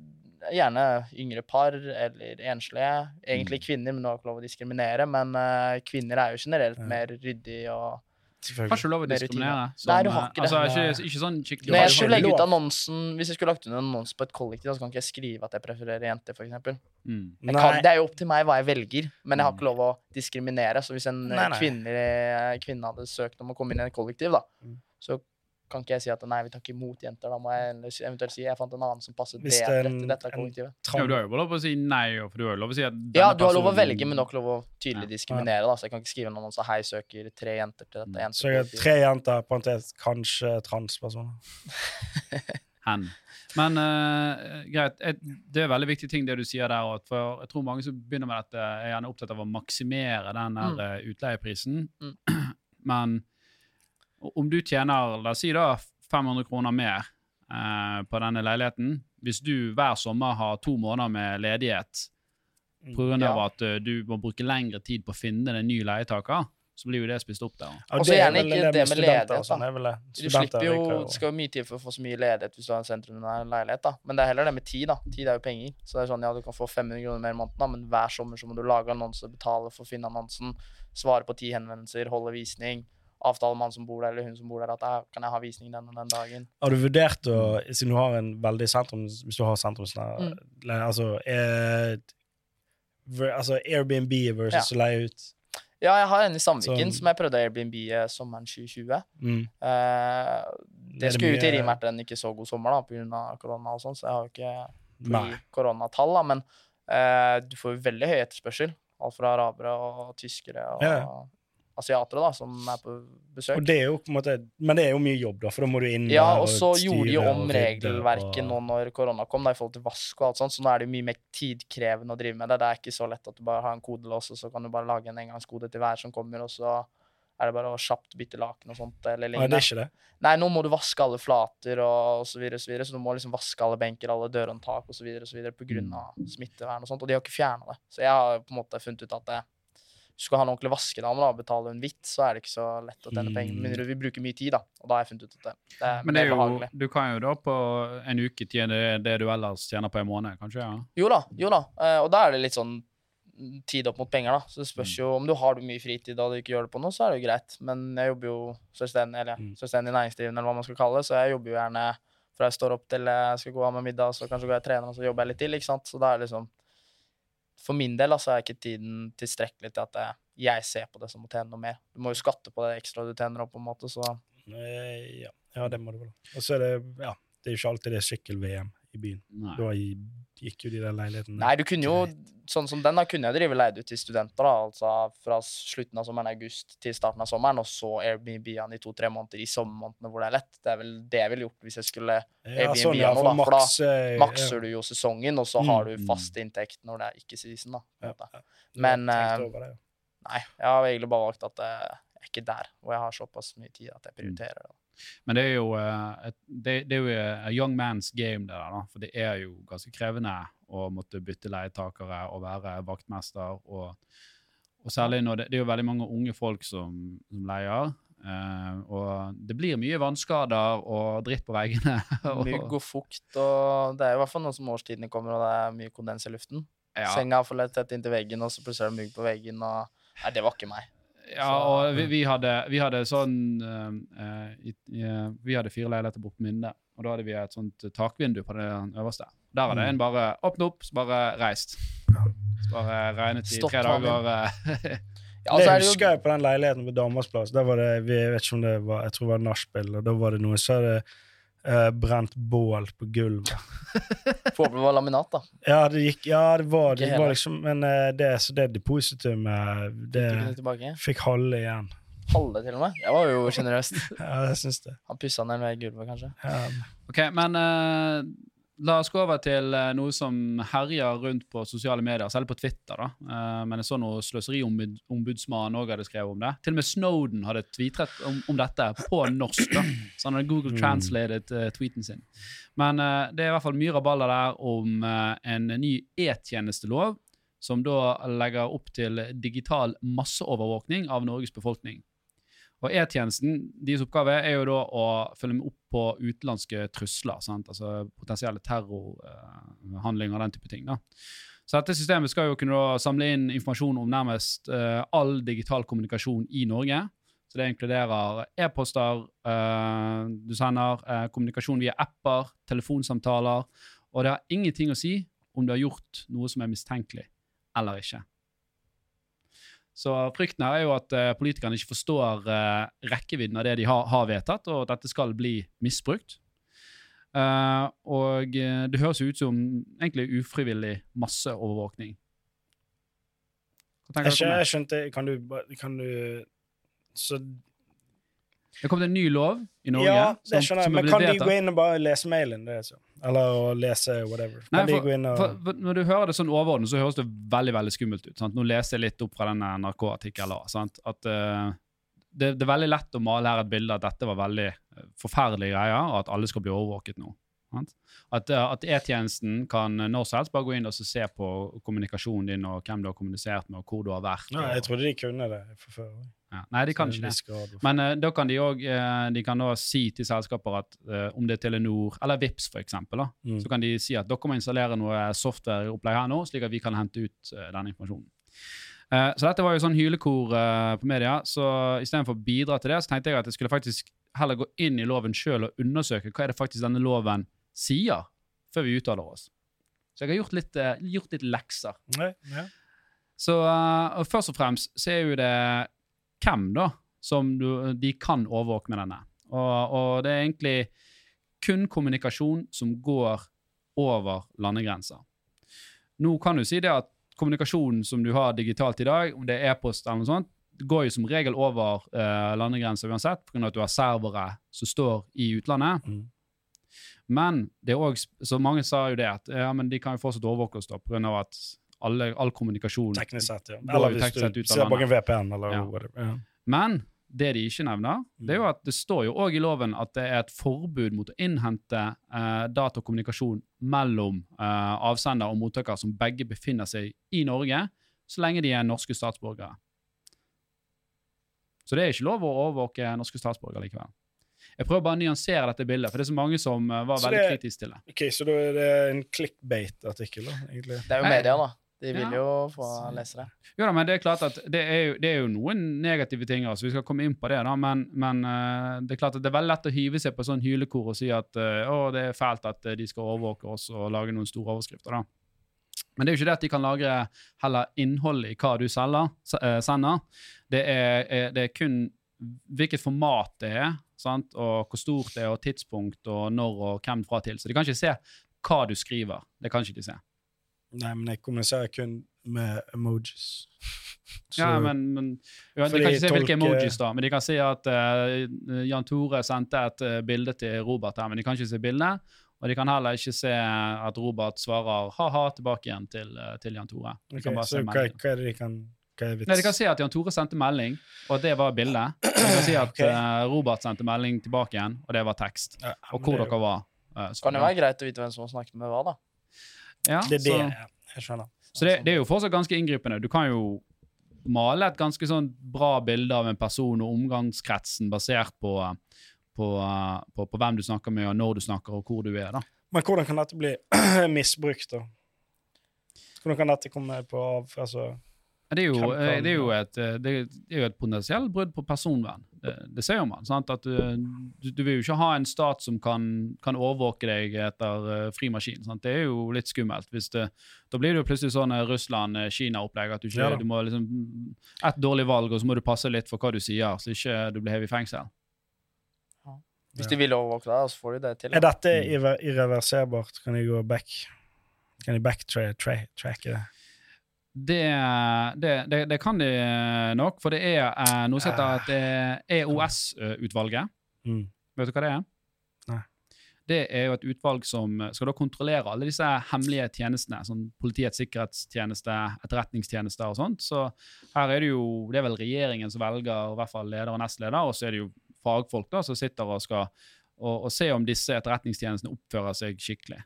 gjerne yngre par eller enslige. Egentlig Mm. kvinner, men du har ikke lov å diskriminere. Men eh, kvinner er jo generelt mer ryddig og Har ikke lov å diskriminere. Nei, du har eh, ikke det. Altså, ikke, ikke sånn skikkelig Når jeg skulle legge ut annonsen Hvis jeg skulle lagt ut en annonse på et kollektiv, så kan ikke jeg skrive at jeg prefererer jenter, f.eks. mm. Kan, det er jo opp til meg hva jeg velger, men jeg har ikke lov å diskriminere. Så hvis en eh, Nei, nei. kvinne, kvinne hadde søkt om å komme inn i et kollektiv, da, Mm. så kan ikke jeg si at nei, vi tar ikke imot jenter. Da må jeg eventuelt si jeg fant en annen som passer Hvis det bedre til dette kollektivet. Ja, du har jo lov å si nei, for du har jo lov å si at Ja, du har lov å velge, men nok lov å tydelig diskriminere. da, Så jeg kan ikke skrive en annonse hei, søker tre jenter til dette Jenter, Så jeg har tre jenter, parentes kanskje transpersoner. <laughs> hen. Men uh, greit, et, det er veldig viktig ting det du sier der. For jeg tror mange som begynner med dette, er gjerne opptatt av å maksimere den der Mm. eh, utleieprisen. Mm. <clears throat> Men om du tjener, la oss si da, 500 kroner mer eh, på denne leiligheten, hvis du hver sommer har to måneder med ledighet pga. Ja. at eh, du må bruke lengre tid på å finne en ny leietaker, så blir jo det spist opp der. Ja, Og så det er gjerne ikke med det med ledighet, sånn, da. er vel. Du slipper jo, Det skal jo mye tid for å få så mye ledighet hvis du har en sentrumnær leilighet. da. Men det er heller det med tid. da. Tid er jo penger. Så det er sånn, ja, Du kan få 500 kroner mer i måneden, da, men hver sommer så må du lage annonser, betale for å finne annonsen, svare på ti henvendelser, holde visning. Avtale med han som bor der, eller hun som bor der, at jeg, kan jeg ha visning den og den dagen. Har du vurdert å, siden du har en veldig sentrum, hvis du har sentrumsnær Mm. altså, eh, altså Airbnb versus å leie ut? Ja, jeg har en i Sandviken som, som jeg prøvde Airbnb eh, sommeren 2020. Mm. Eh, det skulle ut i rim vært en ikke så god sommer da, pga. korona og sånn, så jeg har jo ikke koronatall, da, men eh, du får jo veldig høy etterspørsel. Alt fra arabere og tyskere og Ja. Asiatere da, som er på besøk. Det er jo på måte, men det er jo mye jobb, da, for da må du inn Ja, og så gjorde de om regelverket og- nå når korona kom, da, i forhold til vask og alt sånt, så nå er det jo mye mer tidkrevende å drive med det. Det er ikke så lett at du bare har en kodelås, og så kan du bare lage en engangskode til hver som kommer, og så er det bare å kjapt bytte laken og sånt, eller Nei, det er ikke det. Nei, nå må du vaske alle flater og, og så videre, og så videre, så du må liksom vaske alle benker, alle dørhåndtak på grunn av smittevern og sånt, og de har ikke fjernet det. Så jeg har på en måte funnet ut at det, skal ha en ordentlig vaskedame da, og betale en hvitt, så er det ikke så lett å tjene penger, med mindre vi bruker mye tid da, og da har jeg funnet ut at det, det er Men det mer er jo, behagelig. du kan jo da på en uke tjene det du ellers tjener på en måned, kanskje? ja? Jo da, jo da, eh, og da er det litt sånn mm, tid opp mot penger da, så det Mm. spørs jo om du har mye fritid og du ikke gjør det på noe, så er det jo greit, men jeg jobber jo selvstendig, eller Mm. selvstendig næringsdrivende, eller hva man skal kalle det, så jeg jobber jo gjerne fra jeg står opp til jeg skal gå av med middag, så kanskje går jeg og trener, og så jobber jeg litt til, ikke sant, så da er det liksom, for min del altså, er ikke tiden tilstrekkelig til at jeg, jeg ser på det som å tjene noe mer. Du må jo skatte på det ekstra du tjener opp på en måte, så Eh, Ja. ja, det må du vel. Og så er det ja, det er jo ikke alltid det er sykkel-VM i byen. Nei. Da gikk jo de der leilighetene Nei, du kunne jo, sånn som den da, kunne jeg drive leid ut til studenter, da, altså fra slutten av sommeren, august, til starten av sommeren, og så Airbnb-ene i to-tre måneder i sommermånedene hvor det er lett. Det er vel det jeg ville gjort hvis jeg skulle Ja, sånn, ja, nå, da, for da maks, eh, Makser du jo sesongen, og så Mm, har du mm. fast inntekt når det er ikke season, da. Men, eh, det. Nei, jeg har egentlig bare valgt at jeg er ikke der, og jeg har såpass mye tid at jeg prioriterer det. Men det er jo, eh, et, det, det er jo a young man's game, det der. da, For det er jo ganske krevende å måtte bytte leietakere og være vaktmester. Og, og særlig når det, det er jo veldig mange unge folk som, som leier. Uh, og det blir mye vannskader og dritt på veggene. <laughs> Mygg og fukt, og det er i hvert fall nå som årstidene kommer, og det er mye kondens i luften. ja, Senga er for lett tett inntil veggen, og så plutselig er det mygg på veggen, og Nei, det var ikke meg. Ja, og vi, vi, hadde, vi hadde sånn eh, eh, i, uh, Vi hadde fire leiligheter borte på Minde, og da hadde vi et sånt takvindu på det øverste. Der hadde Mm. en bare åpnet opp, så bare reist. Så bare regnet i tre dager. eh, Ja, altså, det er husker jeg på den leiligheten på Danmarks plass. Der var det, jeg vet ikke om det var, jeg tror det var nachspiel, og da var det noen som hadde eh, brent bål på gulvet. Får håpe det var laminat, da. Ja, det gikk, ja, det var, det var liksom Men eh, det, så det depositumet, Fikk det ikke fikk halve igjen. Halve, til og med. Det var jo sjenerøst. <laughs> Ja, jeg syns det. Han pussa ned med gulvet, kanskje. Ja. Ok, men eh, la oss gå over til eh, noe som herjer rundt på sosiale medier, særlig på Twitter. da. Eh, men jeg så noe Sløseriombudsmannen òg hadde skrevet om det. Til og med Snowden hadde tweetret om, om dette på norsk. da. Så han hadde Google Mm. translated eh, tweeten sin. Men det er i hvert fall mye rabalder der om en ny e-tjenestelov, som da legger opp til digital masseovervåkning av Norges befolkning. Og E-tjenesten deres oppgave er jo da å følge med opp på utenlandske trusler. Sant? Altså potensielle terrorhandlinger og den type ting. da. Så dette systemet skal jo kunne samle inn informasjon om nærmest uh, all digital kommunikasjon i Norge. Så det inkluderer e-poster uh, du sender, uh, kommunikasjon via apper, telefonsamtaler. Og det har ingenting å si om du har gjort noe som er mistenkelig eller ikke. Så frykten her er jo at eh, politikerne ikke forstår eh, rekkevidden av det de har, har vedtatt, og at dette skal bli misbrukt. Uh, og det høres jo ut som egentlig ufrivillig masseovervåkning. Hva tenker Jeg, om skjønte, det? jeg skjønte Kan du, kan du Så Det er kommet en ny lov i Norge. Ja, det skjønner jeg. Men kan de gå inn og bare lese mailen? Det, er så? Eller å lese whatever? Nei, for, og For, for når du hører det sånn overordnet, så høres det veldig veldig skummelt ut. Sant? Nå leser jeg litt opp fra denne NRK-artikkelen. At uh, det, det er veldig lett å male her et bilde at dette var veldig eh, forferdelige greier, og at alle skal bli overvåket nå. Sant? At, uh, at E-tjenesten kan når som helst bare gå inn og se på kommunikasjonen din og hvem du har kommunisert med, og hvor du har vært. Nei, jeg trodde de kunne det fra før. Ja. Nei, de kan ikke det. Men uh, da kan de òg uh, si til selskaper at uh, om det er Telenor eller Vips for eksempel, da, Mm. så kan de si at dere må installere noe softwareopplegg her nå, slik at vi kan hente ut eh, den informasjonen. Eh, så dette var jo sånn hylekor eh, på media, så istedenfor å bidra til det, så tenkte jeg at jeg skulle faktisk heller gå inn i loven sjøl og undersøke hva er det faktisk denne loven sier, før vi uttaler oss. Så jeg har gjort litt, eh, gjort litt lekser. Nei, ja. Så eh, først og fremst så er jo det hvem da som du, de kan overvåke med denne. Og, og det er egentlig kun kommunikasjon som går over landegrenser. Nå kan du si det at kommunikasjonen som du har digitalt i dag, om det er e-post eller noe sånt, går jo som regel over eh, landegrenser uansett, pga. at du har servere som står i utlandet. Mm. Men det er også, så mange sa jo det at ja, men de kan jo fortsatt overvåke oss da, pga. at alle, all kommunikasjon Teknisk sett, ja. Eller hvis du ser bak en VPN, eller Ja. whatever. Ja. Men det de ikke nevner, det er jo Mm. at det står jo òg i loven at det er et forbud mot å innhente eh, data og kommunikasjon mellom eh, avsender og mottaker som begge befinner seg i Norge, så lenge de er norske statsborgere. Så det er ikke lov å overvåke norske statsborgere likevel. Jeg prøver bare å nyansere dette bildet, for det er så mange som eh, var Så veldig det- kritiske til det. Ok, så da er det en clickbait-artikkel, da, egentlig. Det er jo media, da. De vil Ja. jo få lese det. Jo da, men det er klart at det er jo, det er jo noen negative ting, altså. vi skal komme inn på det, da, men, men eh, det er klart at det er veldig lett å hyve seg på sånn hylekor og si at eh, å, det er fælt at eh, de skal overvåke oss og lage noen store overskrifter. da. Men det er jo ikke det at de kan lagre heller innholdet i hva du selger, sender. Det er, det er kun hvilket format det er, sant? og hvor stort det er, og tidspunkt, og når og hvem fra til. Så de kan ikke se hva du skriver. Det kan ikke de se. Nei, men jeg kommuniserer kun med emojis. <laughs> Så- Ja, men, men ja, De kan ikke se hvilke emojis, da, men de kan si at uh, Jan Tore sendte et uh, bilde til Robert her, men de kan ikke se bildet. Og de kan heller ikke se at Robert svarer ha-ha tilbake igjen til, eh, til Jan Tore. De Ok, kan bare så hva, hva er det de kan Hva er vits? Nei, De kan si at Jan Tore sendte melding, og at det var bildet. <clears throat> De kan si at okay. Robert sendte melding tilbake igjen, og det var tekst. Ja, Og hvor det er dere var. så- Kan det være greit å vite hvem som har snakket med hva, da? Ja, Det er det, så. Jeg skjønner. så det, det er jo fortsatt ganske inngripende. Du kan jo male et ganske sånn bra bilde av en person og omgangskretsen basert på, på, på, på hvem du snakker med, og når du snakker, og hvor du er. da. Men hvordan kan dette bli <clears throat> misbrukt, da? Hvordan kan dette komme på av... Det er jo, eh, det er jo et, eh, det er et potensielt brudd på personvern. Det, det ser man. sant? At du, du, du vil jo ikke ha en stat som kan, kan overvåke deg etter eh, fri maskin. sant? Det er jo litt skummelt. hvis det, Da blir det jo plutselig sånn eh, Russland-Kina-opplegg. at du ikke, Ja du må liksom Et dårlig valg, og så må du passe litt for hva du sier, så ikke du blir hevet i fengsel. Hvis de vil overvåke deg, så får de det til. er dette irreverserbart? Kan de gå back Kan de backtracke det? Det, det, det, det kan de nok, for det er eh, noe som heter et EOS-utvalget. Mm. Vet du hva det er? Nei. Det er jo et utvalg som skal da kontrollere alle disse hemmelige tjenestene, sånn Politiets sikkerhetstjeneste, etterretningstjenester og sånt. Så her er det jo Det er vel regjeringen som velger i hvert fall leder og nestleder, og så er det jo fagfolk da som sitter og skal og, og se om disse etterretningstjenestene oppfører seg skikkelig.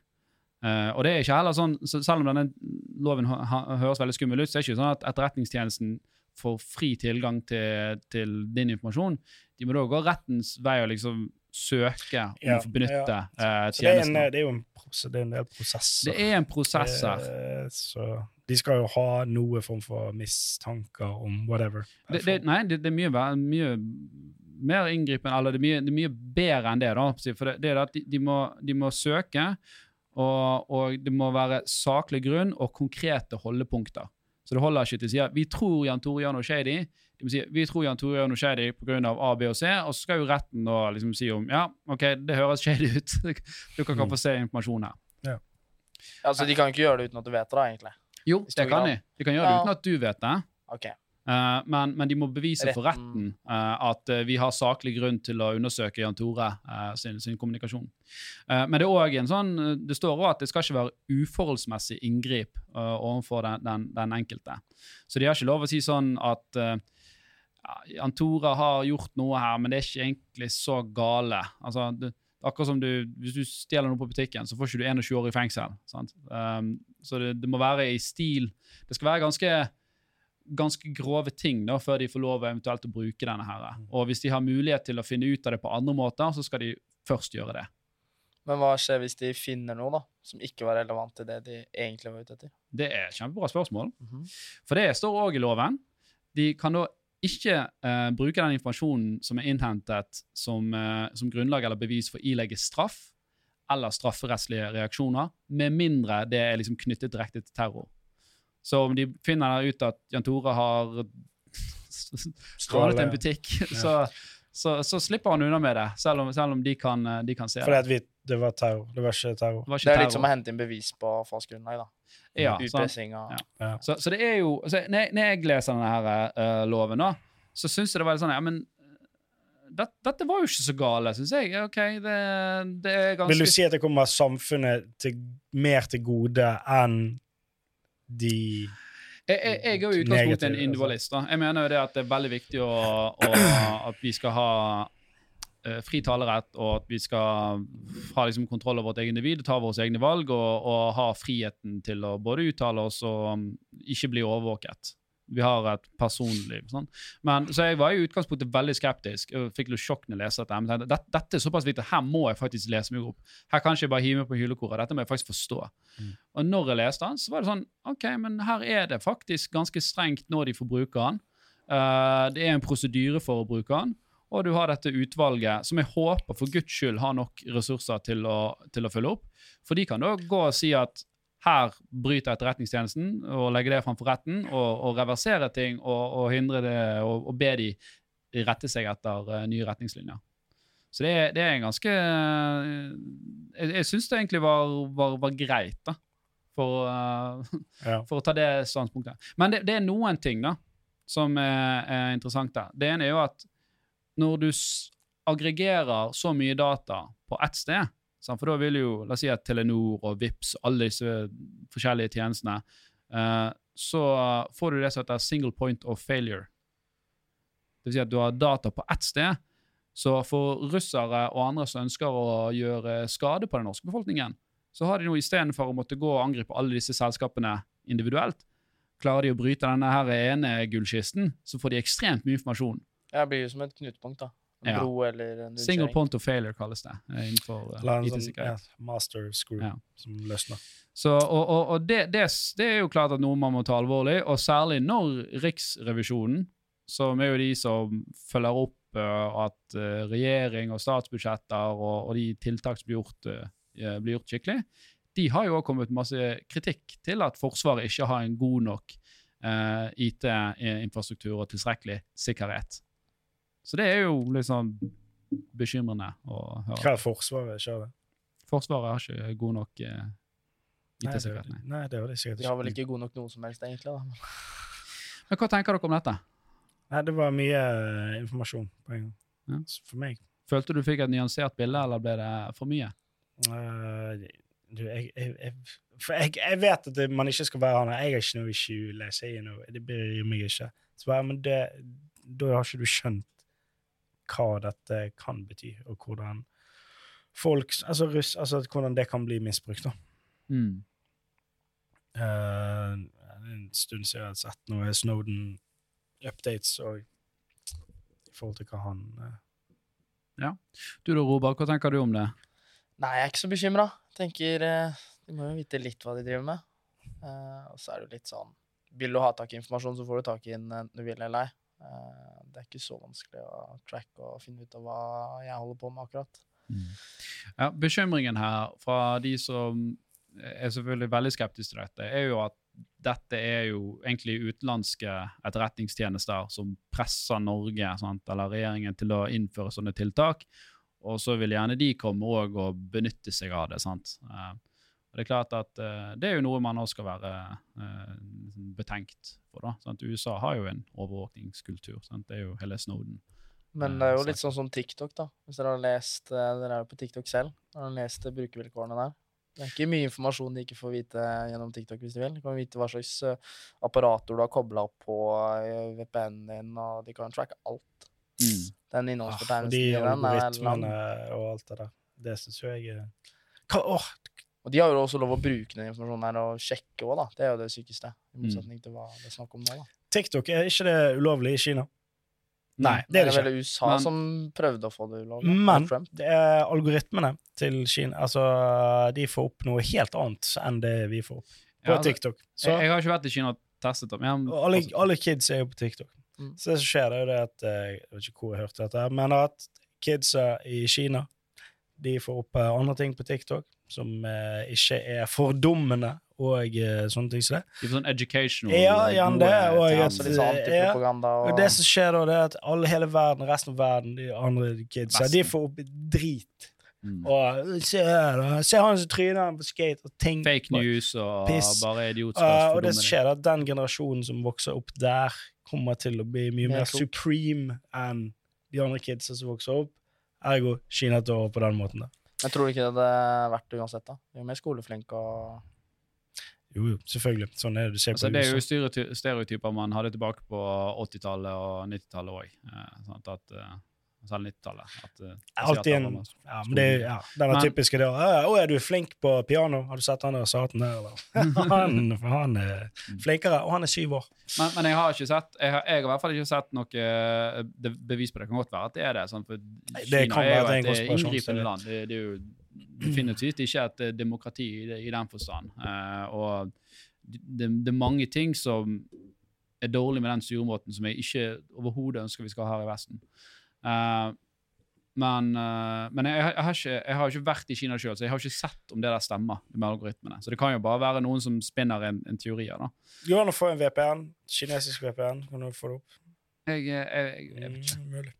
Eh, og det er ikke heller sånn, så Selv om denne loven hø- hø- høres veldig skummel ut, så er det ikke sånn at etterretningstjenesten får fri tilgang til, til din informasjon. De må da gå rettens vei og liksom søke om Ja, å benytte ja. uh, tjenesten. det er, en, det er jo en, prosess, det er en del prosesser. Det er en prosess her. Eh, Så de skal jo ha noe form for mistanker om whatever. Det, det, nei, det, det er mye, mye mer inngripende, eller det er mye, det er mye bedre enn det. da, For det, det er at de, de, må, de må søke, og, og det må være saklig grunn og konkrete holdepunkter. Så det holder ikke til å si at vi tror Jan Tore gjør noe shady. De må si vi tror Jan Tore gjør noe shady pga. A, B og C, og så skal jo retten da liksom si om ja, ok, det høres shady ut. <laughs> Dere kan Mm. få se informasjon her. Ja. Altså, de kan ikke gjøre det uten at du vet det, da, egentlig. Jo, det kan de. De kan gjøre det Ja. uten at du vet det. Ok. Eh, men, men de må bevise for Retten. retten eh, at uh, vi har saklig grunn til å undersøke Jan Tore sin, sin kommunikasjon. Men det sånn, det står òg at det skal ikke være uforholdsmessig inngrip overfor den, den, den enkelte. Så de har ikke lov å si sånn at Jan Tore har gjort noe her, men det er ikke egentlig så gale. Altså, det, akkurat som du, Hvis du stjeler noe på butikken, så får ikke du 21 år i fengsel. Sant? Um, så det, det må være i stil Det skal være ganske ganske grove ting da, før de får lov eventuelt å bruke denne. her. Og hvis de har mulighet til å finne ut av det på andre måter, så skal de først gjøre det. Men hva skjer hvis de finner noe da, som ikke var relevant til det de egentlig var ute etter? Det er et kjempebra spørsmål. Mhm. For det står òg i loven. De kan da ikke eh, bruke den informasjonen som er innhentet som, eh, som grunnlag eller bevis for å ilegge straff eller strafferettslige reaksjoner, med mindre det er liksom knyttet direkte til terror. Så om de finner ut at Jan Tore har stjålet en butikk, <laughs> så, så, så slipper han unna med det, selv om, selv om de, kan, eh, de kan se Fordi det. Fordi det var terror. Det var ikke terror. Det var Det ikke er litt som å hente inn bevis på fars grunnlag, da. Ja. Utpressing og Ja. Ja. Så, så det er jo altså, når, jeg- når jeg leser denne her, uh, loven, da, så syns jeg det var litt sånn Ja, men det, dette var jo ikke så gale, syns jeg. OK, det, det er ganske Vil du si at det kommer samfunnet til, mer til gode enn de Jeg, jeg, er jo i utgangspunktet en altså. individualist. da. Jeg mener jo det at det er veldig viktig å, å, at vi skal ha uh, fri talerett, og at vi skal ha liksom, kontroll over vårt eget individ, ta våre egne valg og, og ha friheten til å både uttale oss og um, ikke bli overvåket. Vi har et personliv. Sånn. Men, så jeg var i utgangspunktet veldig skeptisk. Jeg fikk litt sjokk når jeg leste dette. Men tenkte, dette, dette er såpass viktig, her må jeg faktisk lese meg opp. Her kan ikke jeg bare hive meg på hylekoret. Dette må jeg faktisk forstå. Mm. Og når jeg leste den, så var det sånn OK, men her er det faktisk ganske strengt når de får bruke den. Uh, det er en prosedyre for å bruke den. Og du har dette utvalget, som jeg håper for guds skyld har nok ressurser til å, til å følge opp. For de kan da gå og si at her bryter Etterretningstjenesten, og legger det framfor retten, og, og reversere ting og, og hindre det, og, og be de rette seg etter uh, nye retningslinjer. Så det det er en ganske eh, Jeg, jeg syns det egentlig var, var, var greit, da. For, uh, Ja. for å ta det standpunktet. Men det, det er noen ting da, som er, er interessant der. Det ene er jo at når du aggregerer så mye data på ett sted, for da vil jo, la oss si at Telenor og Vips og alle disse forskjellige tjenestene, eh, så får du det som heter single point of failure. Det vil si at du har data på ett sted, så for russere og andre som ønsker å gjøre skade på den norske befolkningen, så har de nå istedenfor å måtte gå og angripe alle disse selskapene individuelt, klarer de å bryte denne her ene gullkisten, så får de ekstremt mye informasjon. Det blir jo som et knutepunkt, da. En Ja. bro eller en Single point of failure kalles det eh, innenfor eh, sånn IT-sikkerhet. ja, master screw Ja. som løsner. Så, og og, og det, det, det er jo klart at noe man må ta alvorlig, og særlig når Riksrevisjonen, som er jo de som følger opp uh, at uh, regjering og statsbudsjetter og, og de tiltak som blir gjort, blir gjort skikkelig, de har jo også kommet masse kritikk til at Forsvaret ikke har en god nok IT-infrastruktur og tilstrekkelig sikkerhet. Så det er jo litt sånn bekymrende å høre. Hva er Forsvaret? Kjører? Forsvaret har ikke god nok eh, IT-sikkerhet. nei. nei, det var det sikkert De har vel ikke god nok noe som helst, egentlig. da. Men hva tenker dere om dette? Nei, det var mye uh, informasjon på en gang. Ja. For meg. Følte du fikk et nyansert bilde, eller ble det for mye? Uh, du, jeg, jeg, jeg, for jeg, jeg vet at det, man ikke skal være han. Jeg har ikke noe i leser jeg noe. Det bryr meg ikke. Så bare, men det, da har ikke du skjønt hva dette kan bety, og hvordan folk Altså, russ, altså hvordan det kan bli misbrukt, da. Mm. Uh, en stund siden jeg har sett noe Snowden-updates og i forhold til hva han Ja. Du da, Robert, hva tenker du om det? Nei, jeg er ikke så bekymra. Tenker uh, De må jo vite litt hva de driver med. Eh, og så er det jo litt sånn Vil du ha tak i informasjon, så får du tak i den enten du vil eller ei. Eh, det er ikke så vanskelig å tracke og finne ut av hva jeg holder på med akkurat. Ja, bekymringen her fra de som er selvfølgelig veldig skeptiske til dette, er jo at dette er jo egentlig utenlandske etterretningstjenester som presser Norge sant? eller regjeringen til å innføre sånne tiltak. Og så vil gjerne de komme og benytte seg av det. sant? Eh, og Det er klart at uh, det er jo noe man også skal være uh, betenkt på. da, sant? USA har jo en overvåkningskultur. sant? Det er jo hele Snowden. Men Eh, det er jo litt sånn som TikTok, da. Hvis dere har lest Dere er jo på TikTok selv. Har dere lest brukervilkårene der? Det er ikke mye informasjon de ikke får vite gjennom TikTok hvis de vil. De kan vite hva slags apparater du har kobla opp på VPN-en din, og de kan tracke alt. Mm. Den Ah, og innholdsfortegnelsen de din, den er lang. og alt det der. Det syns jo jeg er Hva, åh, Og de har jo også lov å bruke den informasjonen her og sjekke òg, da. Det er jo det sykeste. I Mm. motsetning til hva det er snakk om nå, da. TikTok, er ikke det ulovlig i Kina? Nei, det er det ikke. vel USA Men- som prøvde å få det ulovlig. Men det er algoritmene til Kina Altså, de får opp noe helt annet enn det vi får opp på Ja, altså, TikTok. Så jeg, jeg har ikke vært i Kina og testet det. Alle, alle kids er jo på TikTok. Mm. Så det som skjer, det er jo det at eh, Jeg vet ikke hvor jeg hørte dette, men at kidsa i Kina de får opp eh, andre ting på TikTok som eh, ikke er fordummende og eh, sånne ting som det. er sånn educational Ja, gjerne det, og ting. jeg- Altså litt sånn Ja. og Og det som skjer da, det er at alle hele verden, resten av verden, de andre kidsa, de får opp drit. Mm. Og se her, da. Se han som tryner på skate og ting. Fake news og Piss. bare idiotskap. Uh, og det som skjer, er at den generasjonen som vokser opp der, kommer til å bli mye Mer mer supreme enn de andre kidsa som vokser opp. Ergo Kina til over på den måten. da. Jeg tror ikke det hadde vært det uansett, da. Jo mer skoleflink og Jo, jo, selvfølgelig. Sånn er det du ser Altså, på det er jo stereotyper man hadde tilbake på 80-tallet og 90-tallet òg. Selv 90-tallet. at, eh, Alltid en ja, men det, ja, Den Men- typiske der. «Å, er du flink på piano?' Har du sett han der saten der, eller? <laughs> <laughs> han, han er flinkere, og han er syv år. Men, men jeg har ikke sett jeg har, jeg har i hvert fall ikke sett noe eh, det, bevis på det. Det kan godt være at det er det. Sånn, for det Kina er jo det er en et eh, inngripende land. Det, det er jo definitivt ikke et eh, demokrati i, i den forstand. Uh, og det, det er mange ting som er dårlig med den styremåten som jeg ikke overhodet ønsker vi skal ha her i Vesten. Eh, men uh, men jeg, jeg, har ikke, jeg har ikke vært i Kina sjøl, så jeg har ikke sett om det der stemmer. med algoritmene. Så det kan jo bare være noen som spinner en, en teori her. da. Går det an å få en VPN? Kinesisk VPN? Kan du få det opp? Jeg, jeg, jeg, vet ikke. Mm, mulig.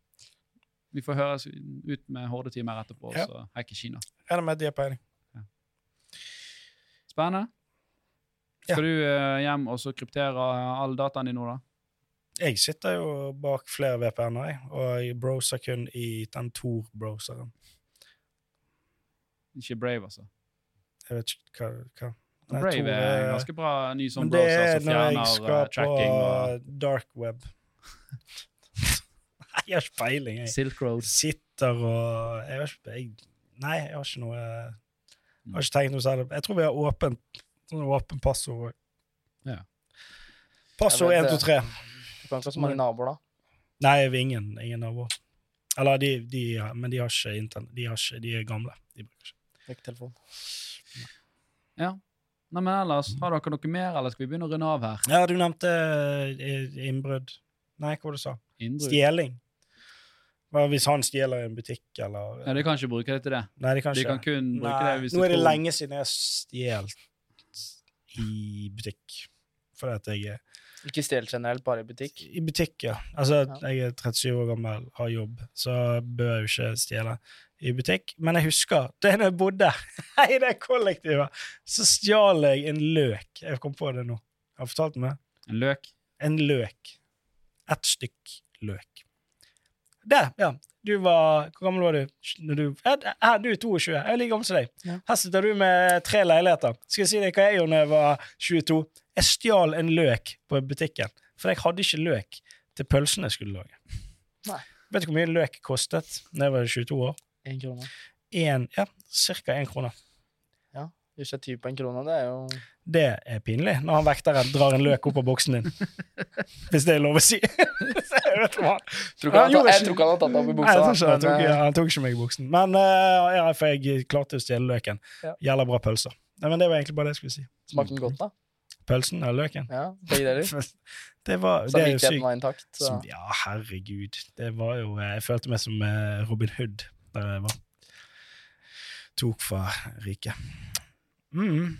Vi får høres ut med hordetimer etterpå, Ja. så hekker Kina. Enig med at de har peiling. Spennende. Ja. Skal du uh, hjem og så kryptere all dataen din nå, da? jeg sitter jo bak flere VPN-er, og jeg broser kun i den Tor-browseren. Ikke Brave, altså? Jeg vet ikke hva, hva. Nei, Brave Tor, er ganske bra ny sånn som broser som fjerner tracking. Det er når jeg skal eh, på og... dark web. <laughs> Jeg har ikke peiling, jeg. Silk Road. Sitter og Jeg har ikke jeg, Nei, jeg har ikke noe Jeg har ikke tenkt noe særlig Jeg tror vi har åpent sånn åpen passord òg. Ja. Passord 123 ikke ha så mange naboer, da. Nei, vi har ingen, ingen naboer. Eller de, de, men de har ikke internett. De, har ikke, de er gamle. De bruker ikke. Telefon. Ja. Nei, men ellers, Har dere noe mer, eller skal vi begynne å runde av her? Ja, du nevnte eh, innbrudd. Nei, hva var det du sa Innbrudd? Stjeling. Hvis han stjeler i en butikk, eller Ja, De kan ikke bruke det til det. Nei, de kan De kan kun bruke Nei, det hvis nå er det tror lenge siden jeg har stjålet i butikk. Fordi at jeg er Ikke stjel generelt, bare i butikk. I butikk, ja. Altså, Ja. jeg er 37 år gammel, har jobb, så bør jeg jo ikke stjele i butikk. Men jeg husker <laughs> det da jeg bodde i det kollektivet, så stjal jeg en løk. Jeg kom på det nå. Jeg har fortalt om det. En løk? En løk. Ett stykk løk. Det, ja. Du var Hvor gammel var du? Du, her, du er 22. Jeg er like gammel som deg. Ja. Her sitter du med tre leiligheter. Skal jeg si deg hva jeg gjorde da jeg var 22? Jeg stjal en løk på butikken, for jeg hadde ikke løk til pølsene jeg skulle lage. Nei. Vet du hvor mye løk kostet da jeg var 22 år? Én krone. En, ja, Cirka én krone. Seg på en krone, det er jo Det er pinlig når han vekteren drar en løk opp av boksen din. Hvis det er lov å si. <laughs> Jeg vet hva. tror ikke han, tatt- Jeg tror ikke han har tatt det opp i Nei, buksa. jeg ikke, han, tok, ja, eh, han tok ikke meg i buksen. Men uh, ja, for jeg klarte å stjele løken. Ja. Gjelder bra pølser. Nei, men Det var egentlig bare det jeg skulle si. Smakte den godt, da? Pølsen eller løken? Ja, begge deler. <laughs> Det var det er jo sykt. var intakt. Så. Som- Ja, herregud. Det var jo Jeg følte meg som eh, Robin Hood der jeg var. Tok fra riket. Mm.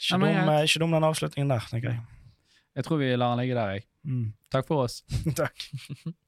Ikke, Nei, dum, greit. eh, ikke dum den avslutningen der, tenker jeg. Jeg tror vi lar den ligge der, jeg. Mm. Takk for oss. <laughs> Takk. <laughs>